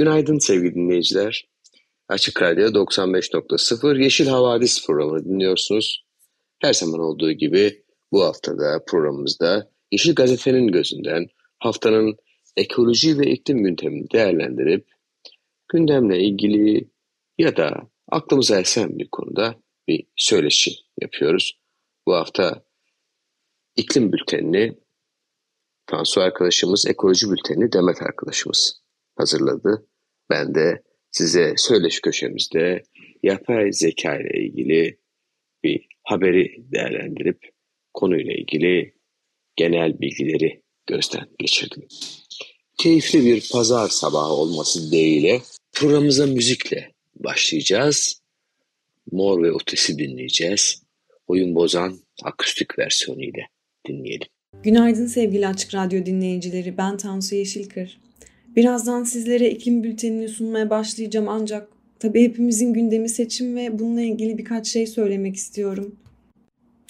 Günaydın sevgili dinleyiciler. Açık Radyo 95.0 Yeşil Havadis programını dinliyorsunuz. Her zaman olduğu gibi bu haftada programımızda Yeşil Gazete'nin gözünden haftanın ekoloji ve iklim gündemini değerlendirip gündemle ilgili ya da aklımıza esen bir konuda bir söyleşi yapıyoruz. Bu hafta iklim bültenini Tansu arkadaşımız, ekoloji bültenini Demet arkadaşımız hazırladı. Ben de size söyleş köşemizde yapay zeka ile ilgili bir haberi değerlendirip konuyla ilgili genel bilgileri gözden geçirdim. Keyifli bir pazar sabahı olması değiyle programımıza müzikle başlayacağız. Mor ve Ötesi dinleyeceğiz. Oyun bozan akustik versiyonu ile dinleyelim. Günaydın sevgili Açık Radyo dinleyicileri. Ben Tansu Yeşilkır. Birazdan sizlere iklim bültenini sunmaya başlayacağım ancak tabii hepimizin gündemi seçim ve bununla ilgili birkaç şey söylemek istiyorum.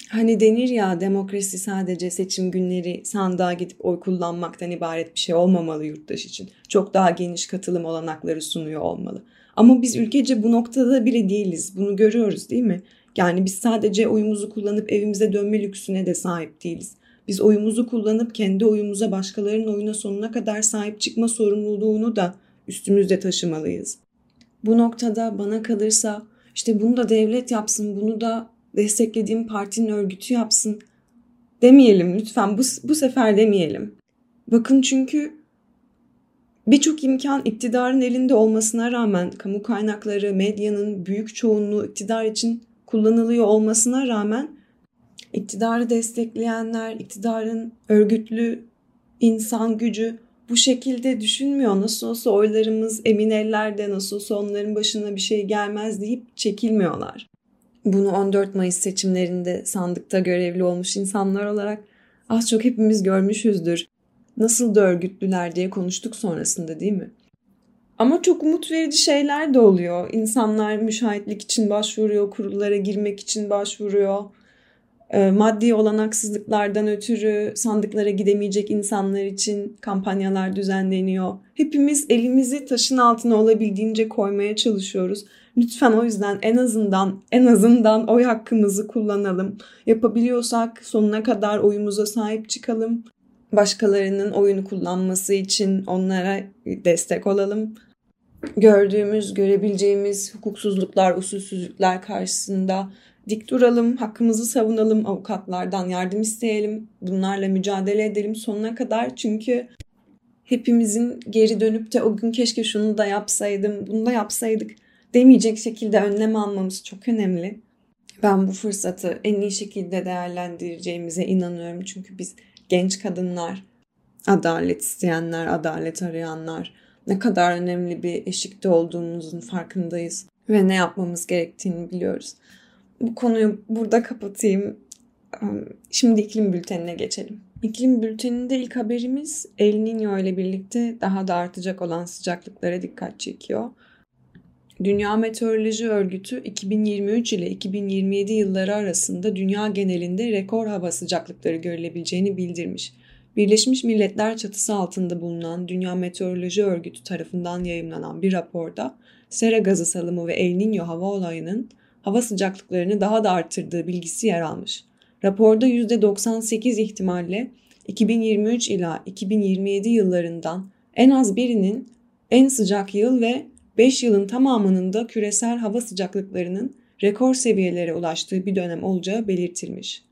Hani denir ya demokrasi sadece seçim günleri sandığa gidip oy kullanmaktan ibaret bir şey olmamalı yurttaş için. Çok daha geniş katılım olanakları sunuyor olmalı. Ama biz ülkece bu noktada bile değiliz. Bunu görüyoruz değil mi? Yani biz sadece oyumuzu kullanıp evimize dönme lüksüne de sahip değiliz. Biz oyumuzu kullanıp kendi oyumuza başkalarının oyuna sonuna kadar sahip çıkma sorumluluğunu da üstümüzde taşımalıyız. Bu noktada bana kalırsa işte bunu da devlet yapsın, bunu da desteklediğim partinin örgütü yapsın demeyelim lütfen bu, bu sefer demeyelim. Bakın çünkü birçok imkan iktidarın elinde olmasına rağmen kamu kaynakları, medyanın büyük çoğunluğu iktidar için kullanılıyor olmasına rağmen iktidarı destekleyenler, iktidarın örgütlü insan gücü bu şekilde düşünmüyor. Nasıl olsa oylarımız emin ellerde, nasıl olsa onların başına bir şey gelmez deyip çekilmiyorlar. Bunu 14 Mayıs seçimlerinde sandıkta görevli olmuş insanlar olarak az çok hepimiz görmüşüzdür. Nasıl da örgütlüler diye konuştuk sonrasında değil mi? Ama çok umut verici şeyler de oluyor. İnsanlar müşahitlik için başvuruyor, kurullara girmek için başvuruyor. Ee, maddi olanaksızlıklardan ötürü sandıklara gidemeyecek insanlar için kampanyalar düzenleniyor. Hepimiz elimizi taşın altına olabildiğince koymaya çalışıyoruz. Lütfen o yüzden en azından en azından oy hakkımızı kullanalım. Yapabiliyorsak sonuna kadar oyumuza sahip çıkalım. Başkalarının oyunu kullanması için onlara destek olalım. Gördüğümüz, görebileceğimiz hukuksuzluklar, usulsüzlükler karşısında dik duralım, hakkımızı savunalım, avukatlardan yardım isteyelim, bunlarla mücadele edelim sonuna kadar. Çünkü hepimizin geri dönüp de o gün keşke şunu da yapsaydım, bunu da yapsaydık demeyecek şekilde önlem almamız çok önemli. Ben bu fırsatı en iyi şekilde değerlendireceğimize inanıyorum. Çünkü biz genç kadınlar, adalet isteyenler, adalet arayanlar ne kadar önemli bir eşikte olduğumuzun farkındayız ve ne yapmamız gerektiğini biliyoruz. Bu konuyu burada kapatayım. Şimdi iklim bültenine geçelim. İklim bülteninde ilk haberimiz El Niño ile birlikte daha da artacak olan sıcaklıklara dikkat çekiyor. Dünya Meteoroloji Örgütü 2023 ile 2027 yılları arasında dünya genelinde rekor hava sıcaklıkları görülebileceğini bildirmiş. Birleşmiş Milletler çatısı altında bulunan Dünya Meteoroloji Örgütü tarafından yayımlanan bir raporda sera gazı salımı ve El Niño hava olayının hava sıcaklıklarını daha da arttırdığı bilgisi yer almış. Raporda %98 ihtimalle 2023 ila 2027 yıllarından en az birinin en sıcak yıl ve 5 yılın tamamının da küresel hava sıcaklıklarının rekor seviyelere ulaştığı bir dönem olacağı belirtilmiş.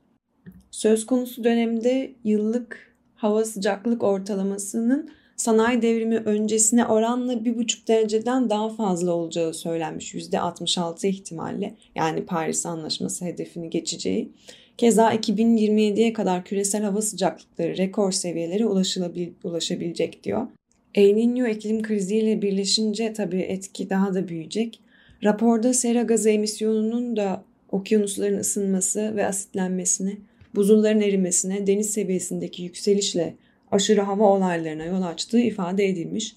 Söz konusu dönemde yıllık hava sıcaklık ortalamasının sanayi devrimi öncesine oranla 1,5 dereceden daha fazla olacağı söylenmiş %66 ihtimalle yani Paris Anlaşması hedefini geçeceği. Keza 2027'ye kadar küresel hava sıcaklıkları rekor seviyelere ulaşabilecek diyor. El Niño iklim kriziyle birleşince tabii etki daha da büyüyecek. Raporda sera gazı emisyonunun da okyanusların ısınması ve asitlenmesine, buzulların erimesine, deniz seviyesindeki yükselişle aşırı hava olaylarına yol açtığı ifade edilmiş.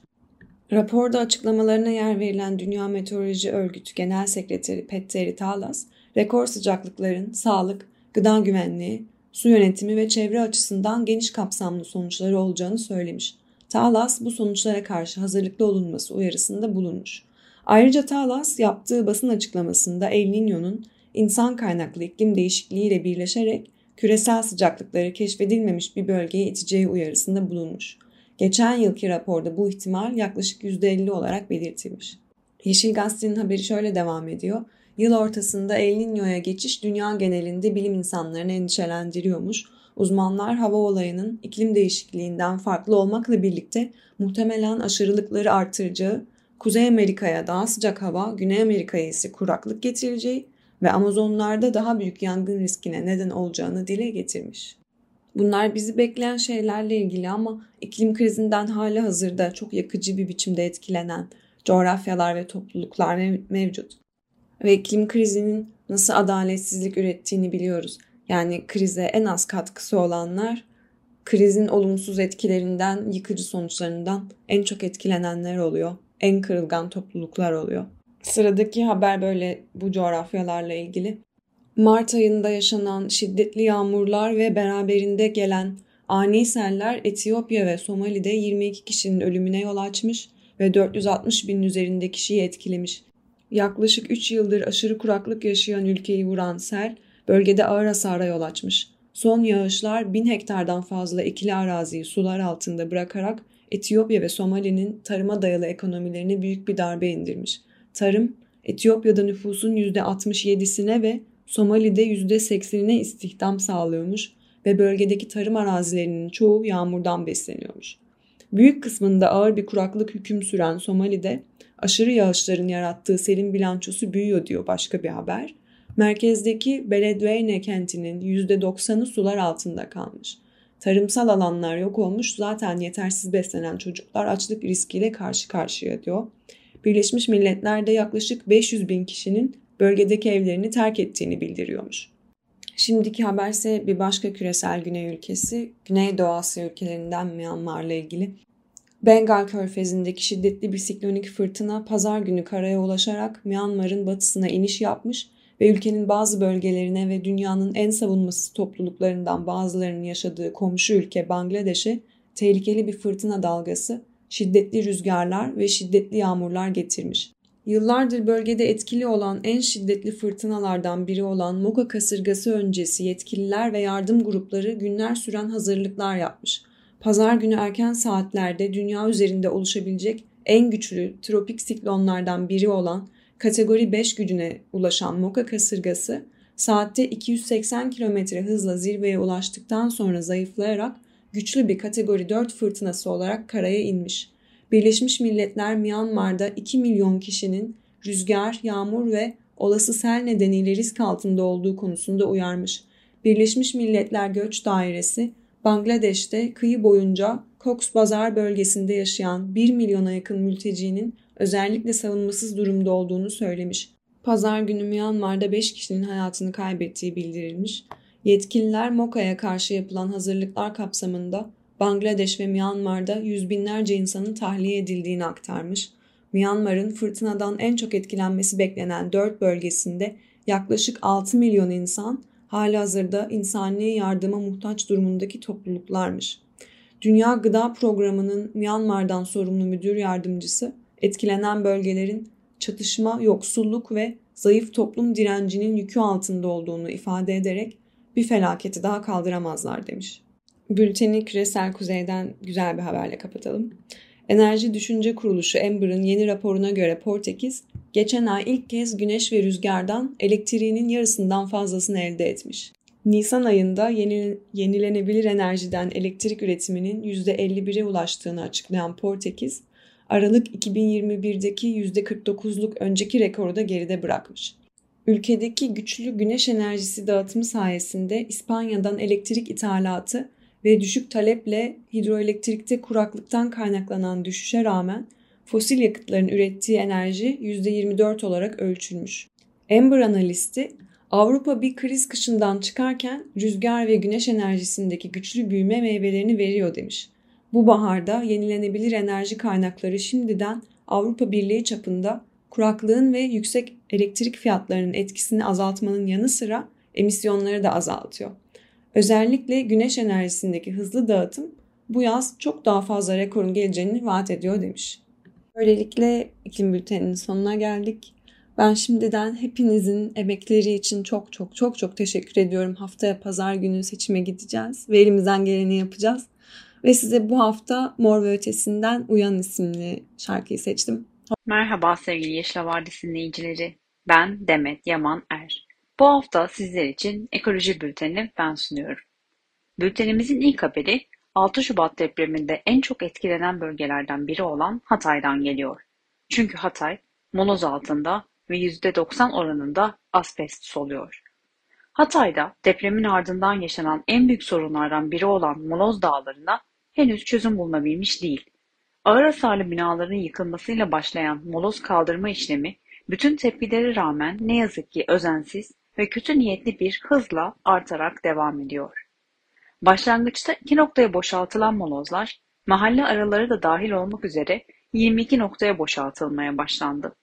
Raporda açıklamalarına yer verilen Dünya Meteoroloji Örgütü Genel Sekreteri Petteri Talas, rekor sıcaklıkların sağlık, gıda güvenliği, su yönetimi ve çevre açısından geniş kapsamlı sonuçları olacağını söylemiş. Talas bu sonuçlara karşı hazırlıklı olunması uyarısında bulunmuş. Ayrıca Talas yaptığı basın açıklamasında El Niño'nun insan kaynaklı iklim değişikliğiyle birleşerek küresel sıcaklıkları keşfedilmemiş bir bölgeye iteceği uyarısında bulunmuş. Geçen yılki raporda bu ihtimal yaklaşık %50 olarak belirtilmiş. Yeşil Gazete'nin haberi şöyle devam ediyor. Yıl ortasında El Niño'ya geçiş dünya genelinde bilim insanlarını endişelendiriyormuş. Uzmanlar hava olayının iklim değişikliğinden farklı olmakla birlikte muhtemelen aşırılıkları artıracağı, Kuzey Amerika'ya daha sıcak hava, Güney Amerika'ya ise kuraklık getireceği ve Amazonlarda daha büyük yangın riskine neden olacağını dile getirmiş. Bunlar bizi bekleyen şeylerle ilgili ama iklim krizinden hala hazırda çok yakıcı bir biçimde etkilenen coğrafyalar ve topluluklar mevcut. Ve iklim krizinin nasıl adaletsizlik ürettiğini biliyoruz. Yani krize en az katkısı olanlar krizin olumsuz etkilerinden, yıkıcı sonuçlarından en çok etkilenenler oluyor. En kırılgan topluluklar oluyor. Sıradaki haber böyle bu coğrafyalarla ilgili. Mart ayında yaşanan şiddetli yağmurlar ve beraberinde gelen ani seller Etiyopya ve Somali'de 22 kişinin ölümüne yol açmış ve 460 bin üzerinde kişiyi etkilemiş. Yaklaşık 3 yıldır aşırı kuraklık yaşayan ülkeyi vuran sel bölgede ağır hasara yol açmış. Son yağışlar 1000 hektardan fazla ekili araziyi sular altında bırakarak Etiyopya ve Somali'nin tarıma dayalı ekonomilerini büyük bir darbe indirmiş. Tarım, Etiyopya'da nüfusun %67'sine ve Somali'de %80'ine istihdam sağlıyormuş ve bölgedeki tarım arazilerinin çoğu yağmurdan besleniyormuş. Büyük kısmında ağır bir kuraklık hüküm süren Somali'de aşırı yağışların yarattığı selin bilançosu büyüyor diyor başka bir haber. Merkezdeki Beledweyne kentinin %90'ı sular altında kalmış. Tarımsal alanlar yok olmuş zaten yetersiz beslenen çocuklar açlık riskiyle karşı karşıya diyor. Birleşmiş Milletler'de yaklaşık 500 bin kişinin bölgedeki evlerini terk ettiğini bildiriyormuş. Şimdiki haberse bir başka küresel güney ülkesi, Güneydoğu Asya ülkelerinden Myanmar'la ilgili. Bengal körfezindeki şiddetli bir siklonik fırtına pazar günü karaya ulaşarak Myanmar'ın batısına iniş yapmış ve ülkenin bazı bölgelerine ve dünyanın en savunmasız topluluklarından bazılarının yaşadığı komşu ülke Bangladeş'e tehlikeli bir fırtına dalgası, şiddetli rüzgarlar ve şiddetli yağmurlar getirmiş. Yıllardır bölgede etkili olan en şiddetli fırtınalardan biri olan Moka kasırgası öncesi yetkililer ve yardım grupları günler süren hazırlıklar yapmış. Pazar günü erken saatlerde dünya üzerinde oluşabilecek en güçlü tropik siklonlardan biri olan kategori 5 gücüne ulaşan Moka kasırgası saatte 280 km hızla zirveye ulaştıktan sonra zayıflayarak güçlü bir kategori 4 fırtınası olarak karaya inmiş. Birleşmiş Milletler Myanmar'da 2 milyon kişinin rüzgar, yağmur ve olası sel nedeniyle risk altında olduğu konusunda uyarmış. Birleşmiş Milletler Göç Dairesi Bangladeş'te kıyı boyunca Cox Bazar bölgesinde yaşayan 1 milyona yakın mültecinin özellikle savunmasız durumda olduğunu söylemiş. Pazar günü Myanmar'da 5 kişinin hayatını kaybettiği bildirilmiş. Yetkililer Moka'ya karşı yapılan hazırlıklar kapsamında Bangladeş ve Myanmar'da yüz binlerce insanın tahliye edildiğini aktarmış. Myanmar'ın fırtınadan en çok etkilenmesi beklenen dört bölgesinde yaklaşık 6 milyon insan hali hazırda insani yardıma muhtaç durumundaki topluluklarmış. Dünya Gıda Programı'nın Myanmar'dan sorumlu müdür yardımcısı etkilenen bölgelerin çatışma, yoksulluk ve zayıf toplum direncinin yükü altında olduğunu ifade ederek bir felaketi daha kaldıramazlar demiş. Bülteni küresel kuzeyden güzel bir haberle kapatalım. Enerji Düşünce Kuruluşu Ember'ın yeni raporuna göre Portekiz, geçen ay ilk kez güneş ve rüzgardan elektriğinin yarısından fazlasını elde etmiş. Nisan ayında yeni, yenilenebilir enerjiden elektrik üretiminin %51'e ulaştığını açıklayan Portekiz, Aralık 2021'deki %49'luk önceki rekoru da geride bırakmış. Ülkedeki güçlü güneş enerjisi dağıtımı sayesinde İspanya'dan elektrik ithalatı ve düşük taleple hidroelektrikte kuraklıktan kaynaklanan düşüşe rağmen fosil yakıtların ürettiği enerji %24 olarak ölçülmüş. Ember analisti Avrupa bir kriz kışından çıkarken rüzgar ve güneş enerjisindeki güçlü büyüme meyvelerini veriyor demiş. Bu baharda yenilenebilir enerji kaynakları şimdiden Avrupa Birliği çapında kuraklığın ve yüksek elektrik fiyatlarının etkisini azaltmanın yanı sıra emisyonları da azaltıyor. Özellikle güneş enerjisindeki hızlı dağıtım bu yaz çok daha fazla rekorun geleceğini vaat ediyor demiş. Böylelikle iklim bülteninin sonuna geldik. Ben şimdiden hepinizin emekleri için çok çok çok çok teşekkür ediyorum. Haftaya pazar günü seçime gideceğiz ve elimizden geleni yapacağız. Ve size bu hafta Mor ve Ötesi'nden Uyan isimli şarkıyı seçtim. Merhaba sevgili Yeşil Havadis dinleyicileri. Ben Demet Yaman Er. Bu hafta sizler için ekoloji bültenini ben sunuyorum. Bültenimizin ilk haberi 6 Şubat depreminde en çok etkilenen bölgelerden biri olan Hatay'dan geliyor. Çünkü Hatay moloz altında ve %90 oranında asbest soluyor. Hatay'da depremin ardından yaşanan en büyük sorunlardan biri olan moloz dağlarına henüz çözüm bulunabilmiş değil. Ağır hasarlı binaların yıkılmasıyla başlayan moloz kaldırma işlemi bütün tepkilere rağmen ne yazık ki özensiz ve kötü niyetli bir hızla artarak devam ediyor. Başlangıçta iki noktaya boşaltılan molozlar mahalle araları da dahil olmak üzere 22 noktaya boşaltılmaya başlandı.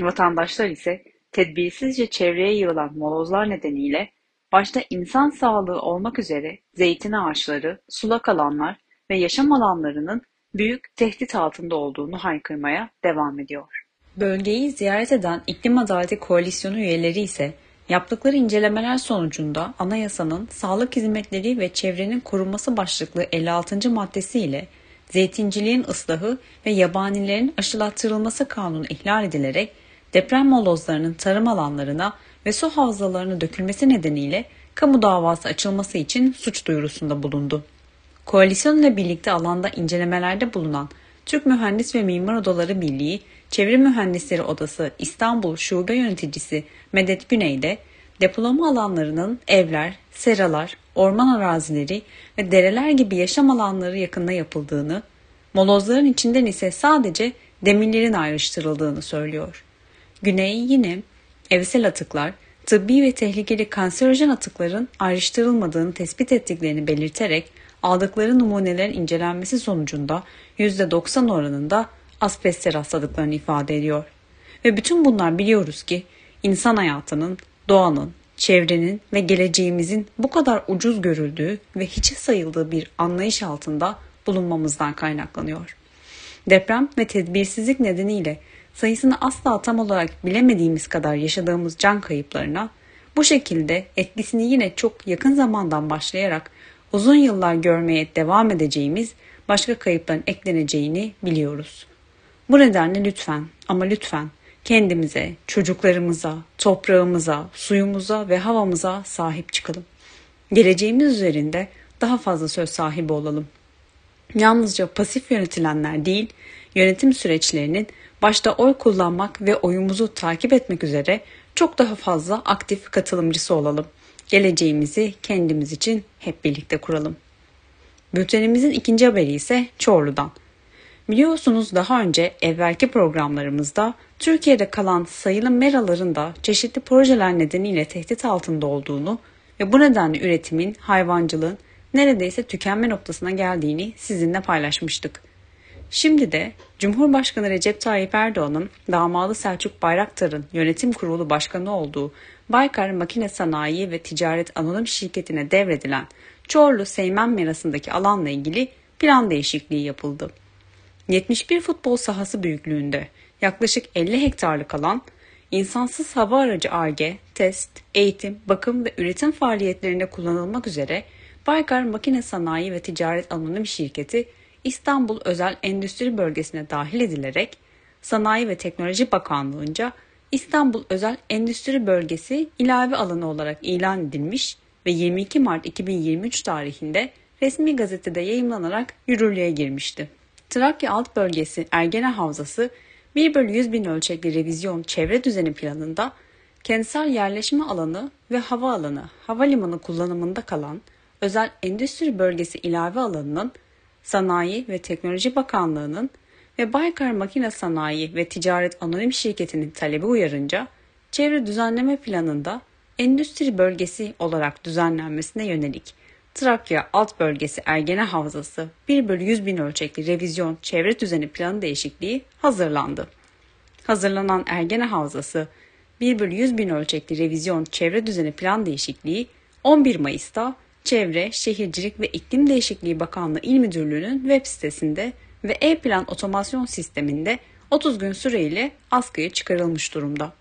Vatandaşlar ise tedbirsizce çevreye yığılan molozlar nedeniyle başta insan sağlığı olmak üzere zeytin ağaçları, sulak alanlar ve yaşam alanlarının büyük tehdit altında olduğunu haykırmaya devam ediyor. Bölgeyi ziyaret eden İklim Adaleti Koalisyonu üyeleri ise yaptıkları incelemeler sonucunda anayasanın sağlık hizmetleri ve çevrenin korunması başlıklı 56. maddesi ile zeytinciliğin ıslahı ve yabanilerin aşılattırılması kanunu ihlal edilerek deprem molozlarının tarım alanlarına ve su havzalarına dökülmesi nedeniyle kamu davası açılması için suç duyurusunda bulundu. Koalisyon ile birlikte alanda incelemelerde bulunan Türk Mühendis ve Mimar Odaları Birliği, Çevre Mühendisleri Odası İstanbul Şube Yöneticisi Medet Güney'de depolama alanlarının evler, seralar, orman arazileri ve dereler gibi yaşam alanları yakında yapıldığını, molozların içinden ise sadece demirlerin ayrıştırıldığını söylüyor. Güney yine evsel atıklar, tıbbi ve tehlikeli kanserojen atıkların ayrıştırılmadığını tespit ettiklerini belirterek aldıkları numunelerin incelenmesi sonucunda %90 oranında asbeste rastladıklarını ifade ediyor. Ve bütün bunlar biliyoruz ki insan hayatının, doğanın, çevrenin ve geleceğimizin bu kadar ucuz görüldüğü ve hiçe sayıldığı bir anlayış altında bulunmamızdan kaynaklanıyor. Deprem ve tedbirsizlik nedeniyle sayısını asla tam olarak bilemediğimiz kadar yaşadığımız can kayıplarına bu şekilde etkisini yine çok yakın zamandan başlayarak uzun yıllar görmeye devam edeceğimiz başka kayıpların ekleneceğini biliyoruz. Bu nedenle lütfen ama lütfen kendimize, çocuklarımıza, toprağımıza, suyumuza ve havamıza sahip çıkalım. Geleceğimiz üzerinde daha fazla söz sahibi olalım. Yalnızca pasif yönetilenler değil, yönetim süreçlerinin başta oy kullanmak ve oyumuzu takip etmek üzere çok daha fazla aktif katılımcısı olalım. Geleceğimizi kendimiz için hep birlikte kuralım. Bültenimizin ikinci haberi ise Çorlu'dan. Biliyorsunuz daha önce evvelki programlarımızda Türkiye'de kalan sayılı meraların da çeşitli projeler nedeniyle tehdit altında olduğunu ve bu nedenle üretimin, hayvancılığın neredeyse tükenme noktasına geldiğini sizinle paylaşmıştık. Şimdi de Cumhurbaşkanı Recep Tayyip Erdoğan'ın damadı Selçuk Bayraktar'ın yönetim kurulu başkanı olduğu Baykar Makine Sanayi ve Ticaret Anonim Şirketi'ne devredilen Çorlu Seymen Merası'ndaki alanla ilgili plan değişikliği yapıldı. 71 futbol sahası büyüklüğünde yaklaşık 50 hektarlık alan insansız hava aracı ARGE, test, eğitim, bakım ve üretim faaliyetlerinde kullanılmak üzere Baykar Makine Sanayi ve Ticaret Anonim Şirketi İstanbul Özel Endüstri Bölgesi'ne dahil edilerek Sanayi ve Teknoloji Bakanlığı'nca İstanbul Özel Endüstri Bölgesi ilave alanı olarak ilan edilmiş ve 22 Mart 2023 tarihinde resmi gazetede yayımlanarak yürürlüğe girmişti. Trakya Alt Bölgesi Ergene Havzası 1 bölü 100 bin ölçekli revizyon çevre düzeni planında kentsel yerleşme alanı ve hava alanı, havalimanı kullanımında kalan özel endüstri bölgesi ilave alanının Sanayi ve Teknoloji Bakanlığı'nın ve Baykar Makine Sanayi ve Ticaret Anonim Şirketi'nin talebi uyarınca çevre düzenleme planında endüstri bölgesi olarak düzenlenmesine yönelik Trakya Alt Bölgesi Ergene Havzası 1 bölü 100 bin ölçekli revizyon çevre düzeni planı değişikliği hazırlandı. Hazırlanan Ergene Havzası 1 bölü 100 bin ölçekli revizyon çevre düzeni plan değişikliği 11 Mayıs'ta Çevre, Şehircilik ve İklim Değişikliği Bakanlığı İl Müdürlüğü'nün web sitesinde ve e-plan otomasyon sisteminde 30 gün süreyle askıya çıkarılmış durumda.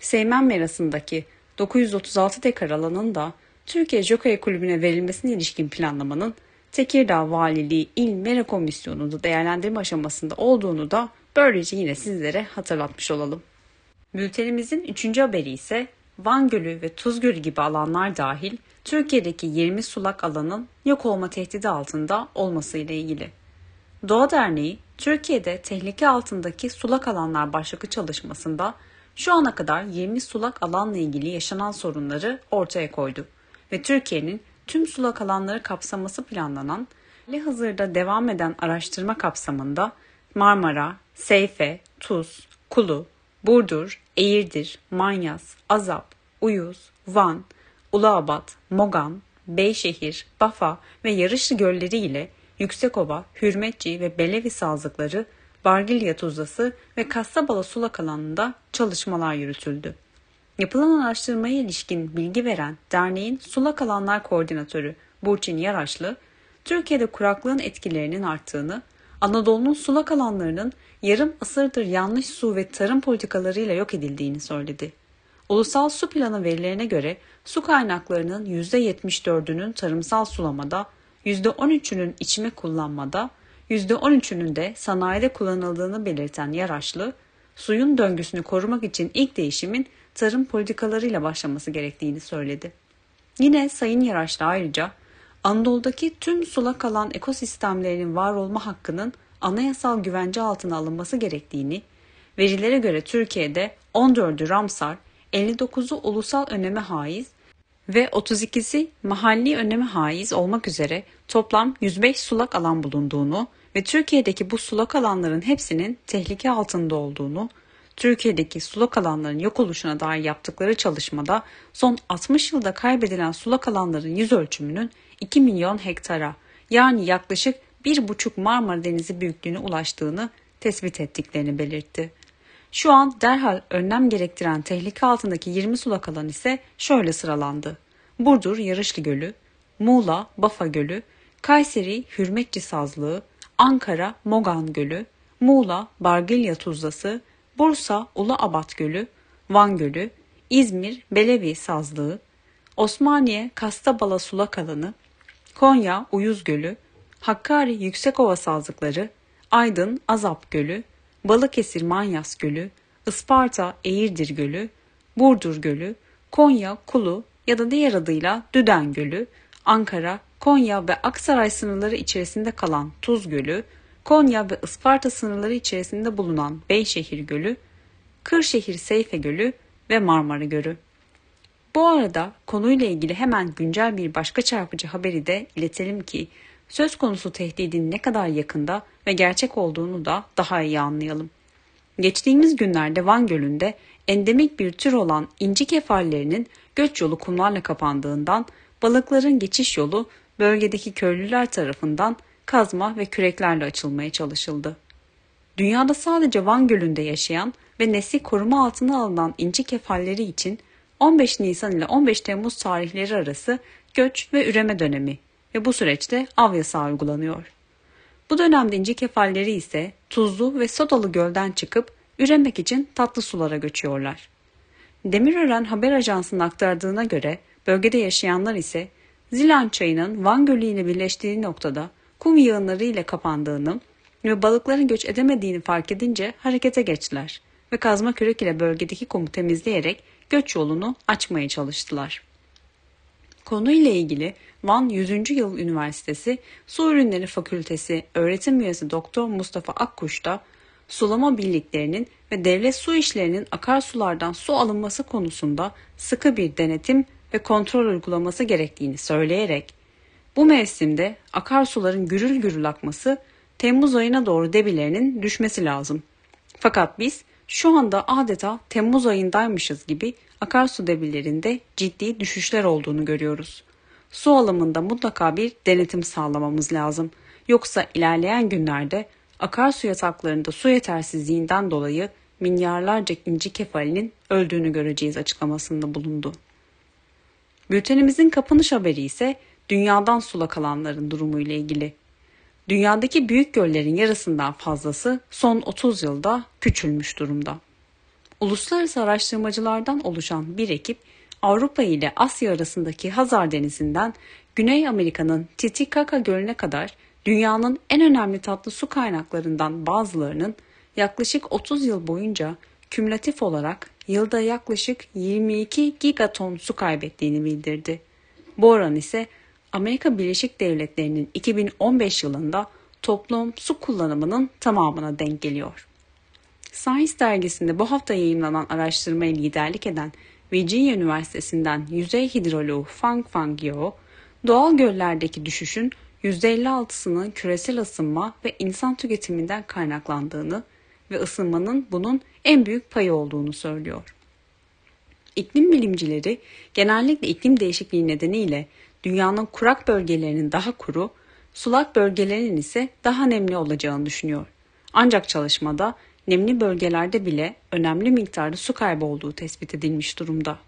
Seymen Merası'ndaki 936 dekar alanın da Türkiye Jockey Kulübü'ne verilmesine ilişkin planlamanın Tekirdağ Valiliği İl Mera Komisyonu'nda değerlendirme aşamasında olduğunu da böylece yine sizlere hatırlatmış olalım. Bültenimizin üçüncü haberi ise Van Gölü ve Tuz Gölü gibi alanlar dahil Türkiye'deki 20 sulak alanın yok olma tehdidi altında olmasıyla ilgili. Doğa Derneği, Türkiye'de tehlike altındaki sulak alanlar başlıklı çalışmasında şu ana kadar 20 sulak alanla ilgili yaşanan sorunları ortaya koydu ve Türkiye'nin tüm sulak alanları kapsaması planlanan ve hazırda devam eden araştırma kapsamında Marmara, Seyfe, Tuz, Kulu, Burdur, Eğirdir, Manyas, Azap, Uyuz, Van, Uluabat, Mogan, Beyşehir, Bafa ve Yarışlı gölleri ile Yüksekova, Hürmetçi ve Belevi sazlıkları, Bargilya Tuzlası ve Kastabala sulak alanında çalışmalar yürütüldü. Yapılan araştırmaya ilişkin bilgi veren derneğin sulak alanlar koordinatörü Burçin Yaraşlı, Türkiye'de kuraklığın etkilerinin arttığını, Anadolu'nun sulak alanlarının yarım asırdır yanlış su ve tarım politikalarıyla yok edildiğini söyledi. Ulusal Su Planı verilerine göre su kaynaklarının %74'ünün tarımsal sulamada, %13'ünün içme kullanmada, %13'ünün de sanayide kullanıldığını belirten Yaraşlı, suyun döngüsünü korumak için ilk değişimin tarım politikalarıyla başlaması gerektiğini söyledi. Yine Sayın Yaraşlı ayrıca Anadolu'daki tüm sulak alan ekosistemlerinin var olma hakkının anayasal güvence altına alınması gerektiğini, verilere göre Türkiye'de 14'ü Ramsar, 59'u ulusal öneme haiz ve 32'si mahalli öneme haiz olmak üzere toplam 105 sulak alan bulunduğunu ve Türkiye'deki bu sulak alanların hepsinin tehlike altında olduğunu, Türkiye'deki sulak alanların yok oluşuna dair yaptıkları çalışmada son 60 yılda kaybedilen sulak alanların yüz ölçümünün 2 milyon hektara yani yaklaşık 1,5 Marmara Denizi büyüklüğüne ulaştığını tespit ettiklerini belirtti. Şu an derhal önlem gerektiren tehlike altındaki 20 sulak alan ise şöyle sıralandı. Burdur Yarışlı Gölü, Muğla Bafa Gölü, Kayseri Hürmetçi Sazlığı, Ankara Mogan Gölü, Muğla Bargilya Tuzlası, Bursa Uluabat Gölü, Van Gölü, İzmir Belevi Sazlığı, Osmaniye Kastabala Sulak Alanı, Konya Uyuz Gölü, Hakkari Yüksekova Sazlıkları, Aydın Azap Gölü, Balıkesir Manyas Gölü, Isparta Eğirdir Gölü, Burdur Gölü, Konya Kulu ya da diğer adıyla Düden Gölü, Ankara, Konya ve Aksaray sınırları içerisinde kalan Tuz Gölü, Konya ve Isparta sınırları içerisinde bulunan Beyşehir Gölü, Kırşehir Seyfe Gölü ve Marmara Gölü. Bu arada konuyla ilgili hemen güncel bir başka çarpıcı haberi de iletelim ki söz konusu tehdidin ne kadar yakında ve gerçek olduğunu da daha iyi anlayalım. Geçtiğimiz günlerde Van Gölü'nde endemik bir tür olan inci kefallerinin göç yolu kumlarla kapandığından balıkların geçiş yolu bölgedeki köylüler tarafından kazma ve küreklerle açılmaya çalışıldı. Dünyada sadece Van Gölü'nde yaşayan ve nesli koruma altına alınan inci kefalleri için 15 Nisan ile 15 Temmuz tarihleri arası göç ve üreme dönemi ve bu süreçte av yasağı uygulanıyor. Bu dönemde inci kefalleri ise tuzlu ve sodalı gölden çıkıp üremek için tatlı sulara göçüyorlar. Demirören Haber Ajansı'nın aktardığına göre bölgede yaşayanlar ise Zilan çayının Van Gölü ile birleştiği noktada kum yığınları ile kapandığını ve balıkların göç edemediğini fark edince harekete geçtiler ve kazma kürek ile bölgedeki kumu temizleyerek göç yolunu açmaya çalıştılar. Konuyla ilgili Van 100. Yıl Üniversitesi Su Ürünleri Fakültesi öğretim üyesi Doktor Mustafa Akkuş da sulama birliklerinin ve devlet su işlerinin akarsulardan su alınması konusunda sıkı bir denetim ve kontrol uygulaması gerektiğini söyleyerek bu mevsimde akarsuların gürül gürül akması Temmuz ayına doğru debilerinin düşmesi lazım. Fakat biz şu anda adeta Temmuz ayındaymışız gibi akarsu debilerinde ciddi düşüşler olduğunu görüyoruz. Su alımında mutlaka bir denetim sağlamamız lazım. Yoksa ilerleyen günlerde akarsu yataklarında su yetersizliğinden dolayı milyarlarca inci kefalinin öldüğünü göreceğiz açıklamasında bulundu. Bültenimizin kapanış haberi ise dünyadan sulak alanların durumu ile ilgili. Dünyadaki büyük göllerin yarısından fazlası son 30 yılda küçülmüş durumda. Uluslararası araştırmacılardan oluşan bir ekip Avrupa ile Asya arasındaki Hazar Denizi'nden Güney Amerika'nın Titicaca Gölü'ne kadar dünyanın en önemli tatlı su kaynaklarından bazılarının yaklaşık 30 yıl boyunca kümülatif olarak yılda yaklaşık 22 gigaton su kaybettiğini bildirdi. Bu oran ise Amerika Birleşik Devletleri'nin 2015 yılında toplum su kullanımının tamamına denk geliyor. Science dergisinde bu hafta yayınlanan araştırmaya liderlik eden Virginia Üniversitesi'nden yüzey hidroloğu Fang Fang Yeo, doğal göllerdeki düşüşün %56'sının küresel ısınma ve insan tüketiminden kaynaklandığını ve ısınmanın bunun en büyük payı olduğunu söylüyor. İklim bilimcileri genellikle iklim değişikliği nedeniyle dünyanın kurak bölgelerinin daha kuru, sulak bölgelerinin ise daha nemli olacağını düşünüyor. Ancak çalışmada nemli bölgelerde bile önemli miktarda su kaybı olduğu tespit edilmiş durumda.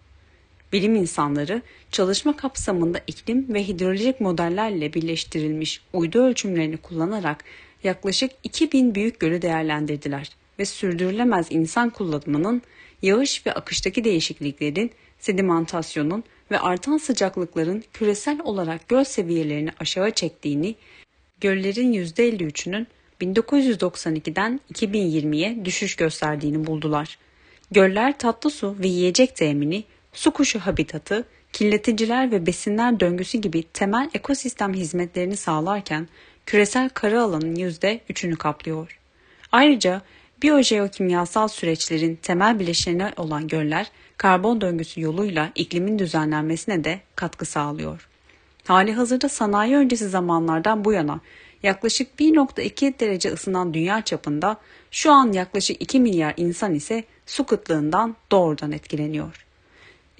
Bilim insanları çalışma kapsamında iklim ve hidrolojik modellerle birleştirilmiş uydu ölçümlerini kullanarak yaklaşık 2000 büyük gölü değerlendirdiler ve sürdürülemez insan kullanımının yağış ve akıştaki değişikliklerin, sedimentasyonun ve artan sıcaklıkların küresel olarak göl seviyelerini aşağı çektiğini, göllerin %53'ünün 1992'den 2020'ye düşüş gösterdiğini buldular. Göller tatlı su ve yiyecek temini, su kuşu habitatı, kirleticiler ve besinler döngüsü gibi temel ekosistem hizmetlerini sağlarken küresel kara alanın %3'ünü kaplıyor. Ayrıca biyojeokimyasal süreçlerin temel bileşeni olan göller karbon döngüsü yoluyla iklimin düzenlenmesine de katkı sağlıyor. Hali hazırda sanayi öncesi zamanlardan bu yana yaklaşık 1.2 derece ısınan dünya çapında şu an yaklaşık 2 milyar insan ise su kıtlığından doğrudan etkileniyor.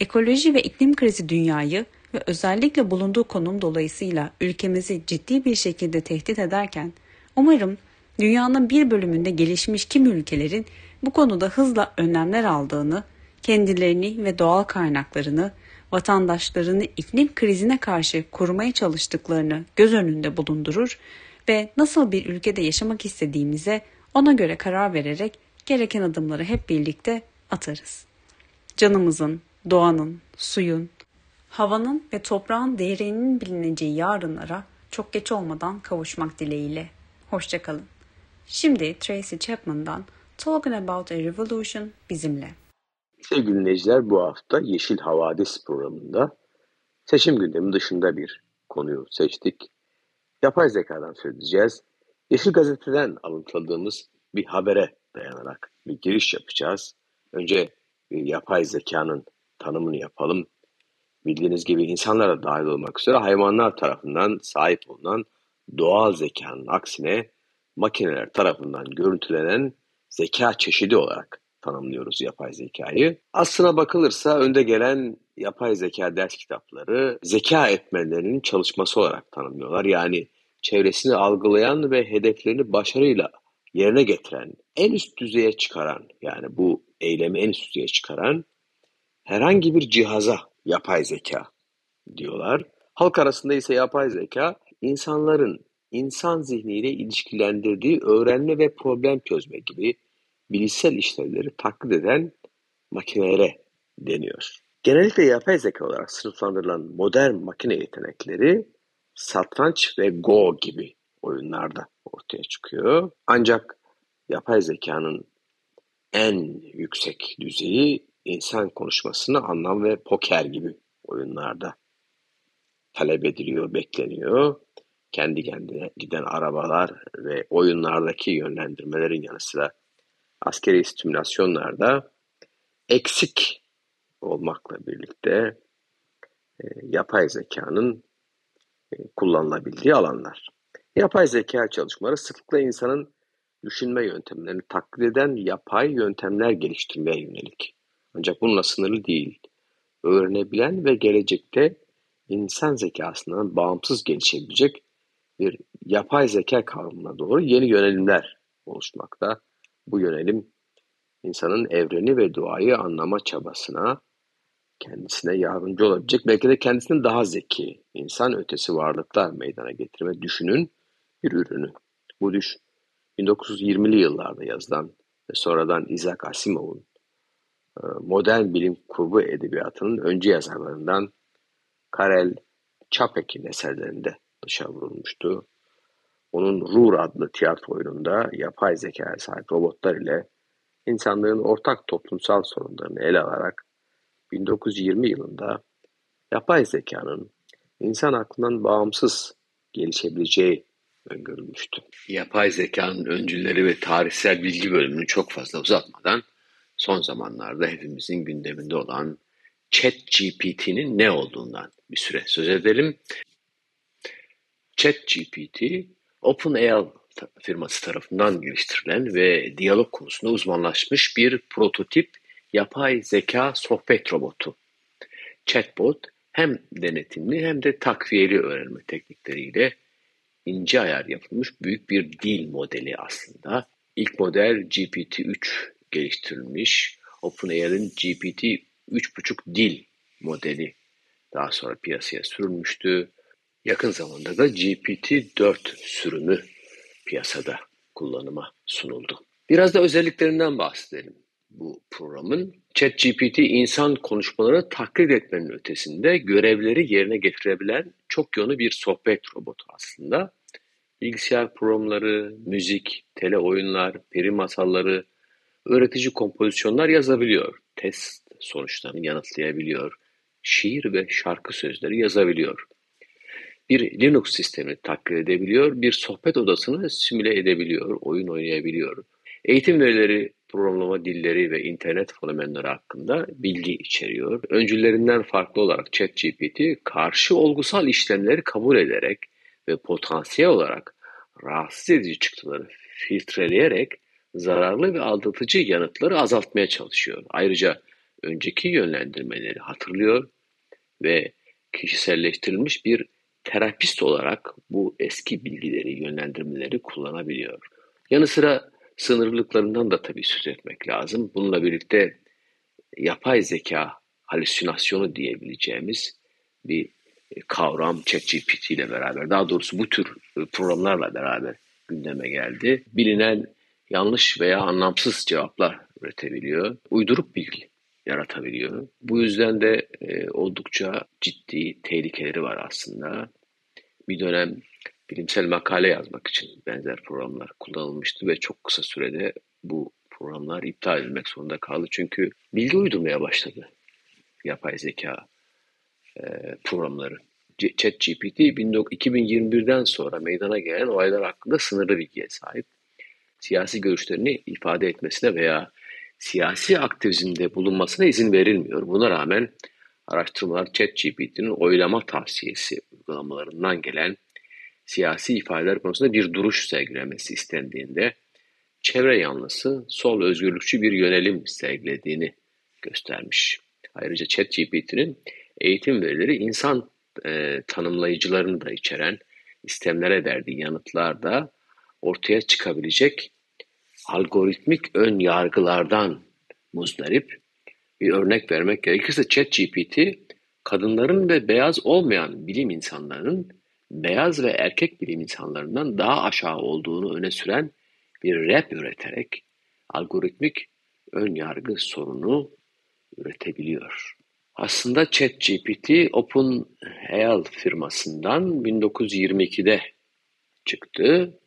Ekoloji ve iklim krizi dünyayı ve özellikle bulunduğu konum dolayısıyla ülkemizi ciddi bir şekilde tehdit ederken umarım dünyanın bir bölümünde gelişmiş kim ülkelerin bu konuda hızla önlemler aldığını, kendilerini ve doğal kaynaklarını, vatandaşlarını iklim krizine karşı korumaya çalıştıklarını göz önünde bulundurur ve nasıl bir ülkede yaşamak istediğimize ona göre karar vererek gereken adımları hep birlikte atarız. Canımızın, doğanın, suyun, havanın ve toprağın değerinin bilineceği yarınlara çok geç olmadan kavuşmak dileğiyle. Hoşçakalın. Şimdi Tracy Chapman'dan Talking About a Revolution bizimle. Sevgili dinleyiciler bu hafta Yeşil Havadis programında seçim gündemi dışında bir konuyu seçtik. Yapay zekadan söz edeceğiz. Yeşil Gazete'den alıntıladığımız bir habere dayanarak bir giriş yapacağız. Önce bir yapay zekanın tanımını yapalım. Bildiğiniz gibi insanlara dahil olmak üzere hayvanlar tarafından sahip olunan doğal zekanın aksine makineler tarafından görüntülenen zeka çeşidi olarak tanımlıyoruz yapay zekayı. Aslına bakılırsa önde gelen yapay zeka ders kitapları zeka etmenlerinin çalışması olarak tanımlıyorlar. Yani çevresini algılayan ve hedeflerini başarıyla yerine getiren, en üst düzeye çıkaran yani bu eylemi en üst düzeye çıkaran herhangi bir cihaza yapay zeka diyorlar. Halk arasında ise yapay zeka insanların insan zihniyle ilişkilendirdiği öğrenme ve problem çözme gibi bilişsel işlevleri taklit eden makinelere deniyor. Genellikle yapay zeka olarak sınıflandırılan modern makine yetenekleri satranç ve Go gibi oyunlarda ortaya çıkıyor. Ancak yapay zekanın en yüksek düzeyi insan konuşmasını anlam ve poker gibi oyunlarda talep ediliyor, bekleniyor. Kendi kendine giden arabalar ve oyunlardaki yönlendirmelerin yanı sıra askeri simülasyonlarda eksik olmakla birlikte e, yapay zekanın e, kullanılabildiği alanlar. Yapay zeka çalışmaları sıklıkla insanın düşünme yöntemlerini taklit eden yapay yöntemler geliştirmeye yönelik. Ancak bununla sınırlı değil. Öğrenebilen ve gelecekte insan zekasından bağımsız gelişebilecek bir yapay zeka kavramına doğru yeni yönelimler oluşmakta. Bu yönelim insanın evreni ve doğayı anlama çabasına kendisine yardımcı olabilecek, belki de kendisinin daha zeki, insan ötesi varlıklar meydana getirme düşünün bir ürünü. Bu düş 1920'li yıllarda yazılan ve sonradan Isaac Asimov'un e, modern bilim kurgu edebiyatının öncü yazarlarından Karel Çapek'in eserlerinde dışa vurulmuştu. Onun Rur adlı tiyatro oyununda yapay zekaya sahip robotlar ile insanlığın ortak toplumsal sorunlarını ele alarak 1920 yılında yapay zekanın insan aklından bağımsız gelişebileceği öngörülmüştü. Yapay zekanın öncülleri ve tarihsel bilgi bölümünü çok fazla uzatmadan son zamanlarda hepimizin gündeminde olan ChatGPT'nin ne olduğundan bir süre söz edelim. ChatGPT, OpenAI firması tarafından geliştirilen ve diyalog konusunda uzmanlaşmış bir prototip yapay zeka sohbet robotu. Chatbot hem denetimli hem de takviyeli öğrenme teknikleriyle ince ayar yapılmış büyük bir dil modeli aslında. İlk model GPT-3 geliştirilmiş. OpenAI'nin GPT 3.5 dil modeli daha sonra piyasaya sürülmüştü. Yakın zamanda da GPT-4 sürümü piyasada kullanıma sunuldu. Biraz da özelliklerinden bahsedelim bu programın. ChatGPT insan konuşmaları taklit etmenin ötesinde görevleri yerine getirebilen çok yönlü bir sohbet robotu aslında. Bilgisayar programları, müzik, tele oyunlar, peri masalları, öğretici kompozisyonlar yazabiliyor. Test sonuçlarını yanıtlayabiliyor. Şiir ve şarkı sözleri yazabiliyor. Bir Linux sistemini taklit edebiliyor, bir sohbet odasını simüle edebiliyor, oyun oynayabiliyor. Eğitim verileri, programlama dilleri ve internet fenomenleri hakkında bilgi içeriyor. Öncülerinden farklı olarak ChatGPT karşı olgusal işlemleri kabul ederek ve potansiyel olarak rahatsız edici çıktıları filtreleyerek zararlı ve aldatıcı yanıtları azaltmaya çalışıyor. Ayrıca önceki yönlendirmeleri hatırlıyor ve kişiselleştirilmiş bir terapist olarak bu eski bilgileri, yönlendirmeleri kullanabiliyor. Yanı sıra sınırlılıklarından da tabii söz etmek lazım. Bununla birlikte yapay zeka halüsinasyonu diyebileceğimiz bir kavram ChatGPT ile beraber, daha doğrusu bu tür programlarla beraber gündeme geldi. Bilinen yanlış veya anlamsız cevaplar üretebiliyor. Uydurup bilgi yaratabiliyor. Bu yüzden de e, oldukça ciddi tehlikeleri var aslında. Bir dönem bilimsel makale yazmak için benzer programlar kullanılmıştı ve çok kısa sürede bu programlar iptal edilmek zorunda kaldı. Çünkü bilgi uydurmaya başladı yapay zeka e, programları. ChatGPT 2021'den sonra meydana gelen olaylar hakkında sınırlı bilgiye sahip. Siyasi görüşlerini ifade etmesine veya siyasi aktivizmde bulunmasına izin verilmiyor. Buna rağmen araştırmalar ChatGPT'nin oylama tavsiyesi uygulamalarından gelen siyasi ifadeler konusunda bir duruş sergilemesi istendiğinde çevre yanlısı sol özgürlükçü bir yönelim sergilediğini göstermiş. Ayrıca ChatGPT'nin eğitim verileri insan e, tanımlayıcılarını da içeren istemlere verdiği yanıtlarda ortaya çıkabilecek algoritmik ön yargılardan muzdarip bir örnek vermek gerekirse ChatGPT kadınların ve beyaz olmayan bilim insanlarının beyaz ve erkek bilim insanlarından daha aşağı olduğunu öne süren bir rap üreterek algoritmik ön yargı sorunu üretebiliyor. Aslında ChatGPT OpenAI firmasından 1922'de çıktı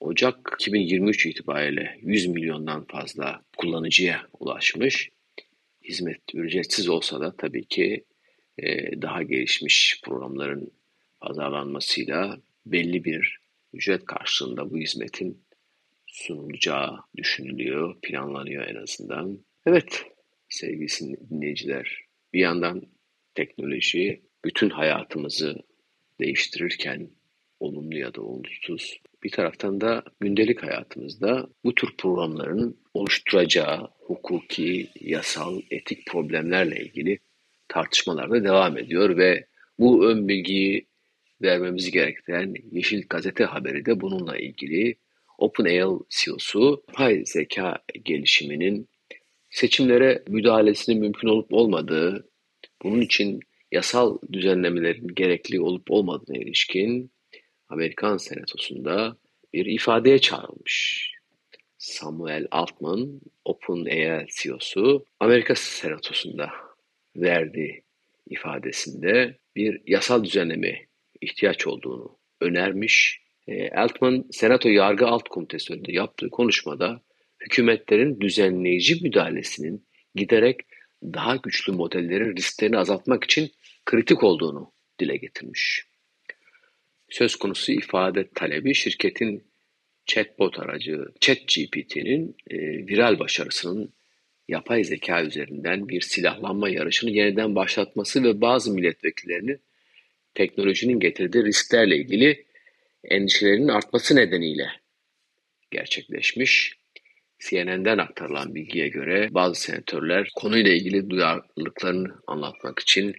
Ocak 2023 itibariyle 100 milyondan fazla kullanıcıya ulaşmış. Hizmet ücretsiz olsa da tabii ki e, daha gelişmiş programların pazarlanmasıyla belli bir ücret karşılığında bu hizmetin sunulacağı düşünülüyor, planlanıyor en azından. Evet sevgili dinleyiciler, bir yandan teknoloji bütün hayatımızı değiştirirken olumlu ya da olumsuz. Bir taraftan da gündelik hayatımızda bu tür programların oluşturacağı hukuki, yasal, etik problemlerle ilgili tartışmalar da devam ediyor ve bu ön bilgiyi vermemiz gerektiren Yeşil Gazete haberi de bununla ilgili. OpenAI CEO'su yapay zeka gelişiminin seçimlere müdahalesinin mümkün olup olmadığı, bunun için yasal düzenlemelerin gerekli olup olmadığına ilişkin Amerikan Senatosu'nda bir ifadeye çağrılmış. Samuel Altman, OpenAI CEO'su Amerika Senatosu'nda verdiği ifadesinde bir yasal düzenleme ihtiyaç olduğunu önermiş. E, Altman, Senato Yargı Alt Komitesi önünde yaptığı konuşmada hükümetlerin düzenleyici müdahalesinin giderek daha güçlü modellerin risklerini azaltmak için kritik olduğunu dile getirmiş. Söz konusu ifade talebi şirketin chatbot aracı ChatGPT'nin e, viral başarısının yapay zeka üzerinden bir silahlanma yarışını yeniden başlatması ve bazı milletvekillerinin teknolojinin getirdiği risklerle ilgili endişelerinin artması nedeniyle gerçekleşmiş. CNN'den aktarılan bilgiye göre bazı senatörler konuyla ilgili duyarlılıklarını anlatmak için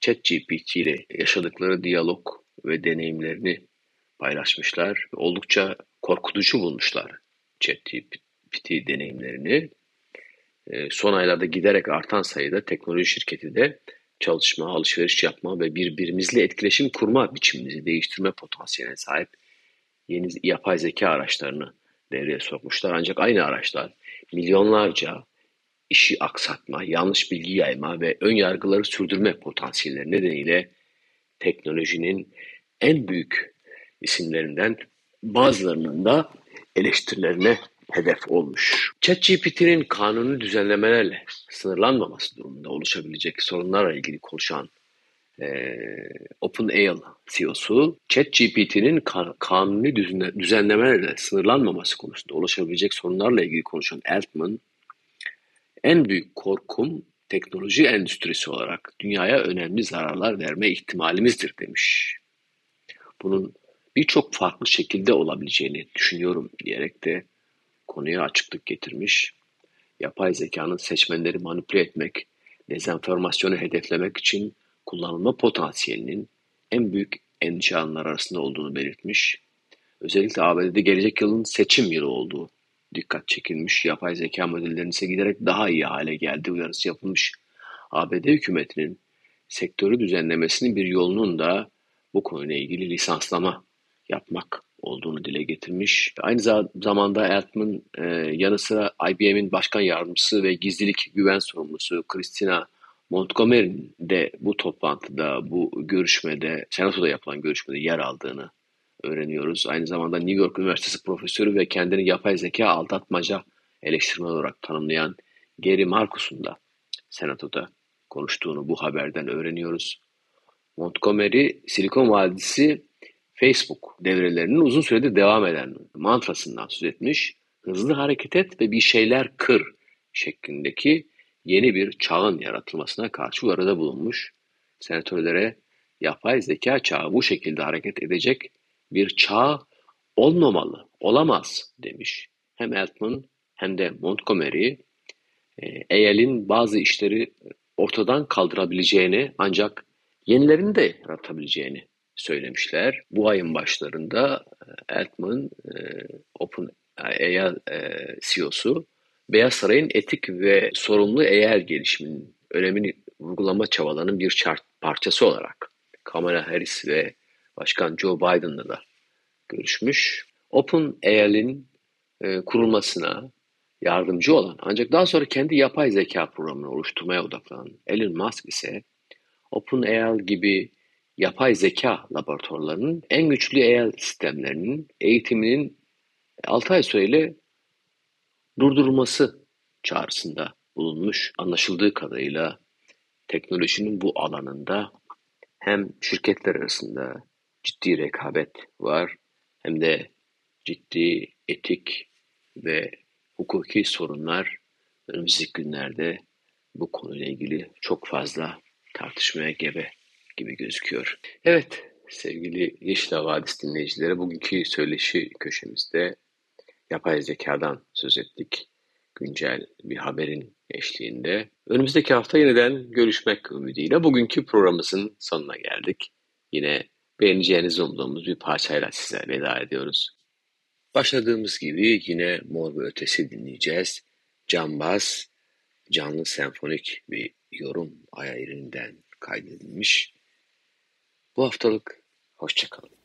ChatGPT ile yaşadıkları diyalog ve deneyimlerini paylaşmışlar. Oldukça korkutucu bulmuşlar ChatGPT deneyimlerini. Ee, son aylarda giderek artan sayıda teknoloji şirketi de çalışma, alışveriş yapma ve birbirimizle etkileşim kurma biçimimizi değiştirme potansiyeline sahip yeni yapay zeka araçlarını devreye sokmuşlar. Ancak aynı araçlar milyonlarca işi aksatma, yanlış bilgi yayma ve ön yargıları sürdürme potansiyelleri nedeniyle teknolojinin en büyük isimlerinden bazılarının da eleştirilerine hedef olmuş. ChatGPT'nin kanuni düzenlemelerle sınırlanmaması durumunda oluşabilecek sorunlarla ilgili konuşan e, OpenAI CEO'su ChatGPT'nin kan kanuni düzenlemelerle sınırlanmaması konusunda oluşabilecek sorunlarla ilgili konuşan Altman, en büyük korkum teknoloji endüstrisi olarak dünyaya önemli zararlar verme ihtimalimizdir demiş. Bunun birçok farklı şekilde olabileceğini düşünüyorum diyerek de konuya açıklık getirmiş. Yapay zekanın seçmenleri manipüle etmek, dezenformasyonu hedeflemek için kullanılma potansiyelinin en büyük endişe alanlar arasında olduğunu belirtmiş. Özellikle ABD'de gelecek yılın seçim yılı olduğu dikkat çekilmiş. Yapay zeka modellerinin ise giderek daha iyi hale geldi uyarısı yapılmış. ABD hükümetinin sektörü düzenlemesinin bir yolunun da bu konuyla ilgili lisanslama yapmak olduğunu dile getirmiş. Aynı zamanda Altman e, yanı sıra IBM'in başkan yardımcısı ve gizlilik güven sorumlusu Christina Montgomery'nin de bu toplantıda, bu görüşmede, senatoda yapılan görüşmede yer aldığını öğreniyoruz. Aynı zamanda New York Üniversitesi profesörü ve kendini yapay zeka aldatmaca eleştirmen olarak tanımlayan Gary Marcus'un da senatoda konuştuğunu bu haberden öğreniyoruz. Montgomery, Silikon Vadisi Facebook devrelerinin uzun süredir devam eden mantrasından söz etmiş. Hızlı hareket et ve bir şeyler kır şeklindeki yeni bir çağın yaratılmasına karşı uyarıda bulunmuş. Senatörlere yapay zeka çağı bu şekilde hareket edecek bir çağ olmamalı, olamaz demiş. Hem Altman hem de Montgomery EYL'in bazı işleri ortadan kaldırabileceğini ancak yenilerini de yaratabileceğini söylemişler. Bu ayın başlarında e, Altman, e, Open AI e, CEO'su Beyaz Saray'ın etik ve sorumlu AI gelişiminin önemini vurgulama çabalarının bir parçası olarak Kamala Harris ve Başkan Joe Biden'la da görüşmüş. Open AI'nin e, kurulmasına yardımcı olan ancak daha sonra kendi yapay zeka programını oluşturmaya odaklanan Elon Musk ise OpenAI gibi yapay zeka laboratuvarlarının en güçlü AI sistemlerinin eğitiminin 6 ay süreyle durdurulması çağrısında bulunmuş. Anlaşıldığı kadarıyla teknolojinin bu alanında hem şirketler arasında ciddi rekabet var hem de ciddi etik ve hukuki sorunlar önümüzdeki günlerde bu konuyla ilgili çok fazla tartışmaya gebe gibi gözüküyor. Evet sevgili Yeşil Havadis dinleyicileri bugünkü söyleşi köşemizde yapay zekadan söz ettik. Güncel bir haberin eşliğinde. Önümüzdeki hafta yeniden görüşmek ümidiyle bugünkü programımızın sonuna geldik. Yine beğeneceğinizi umduğumuz bir parçayla size veda ediyoruz. Başladığımız gibi yine Mor ve Ötesi dinleyeceğiz. Cambaz, canlı senfonik bir yorum ayarından kaydedilmiş. Bu haftalık hoşçakalın.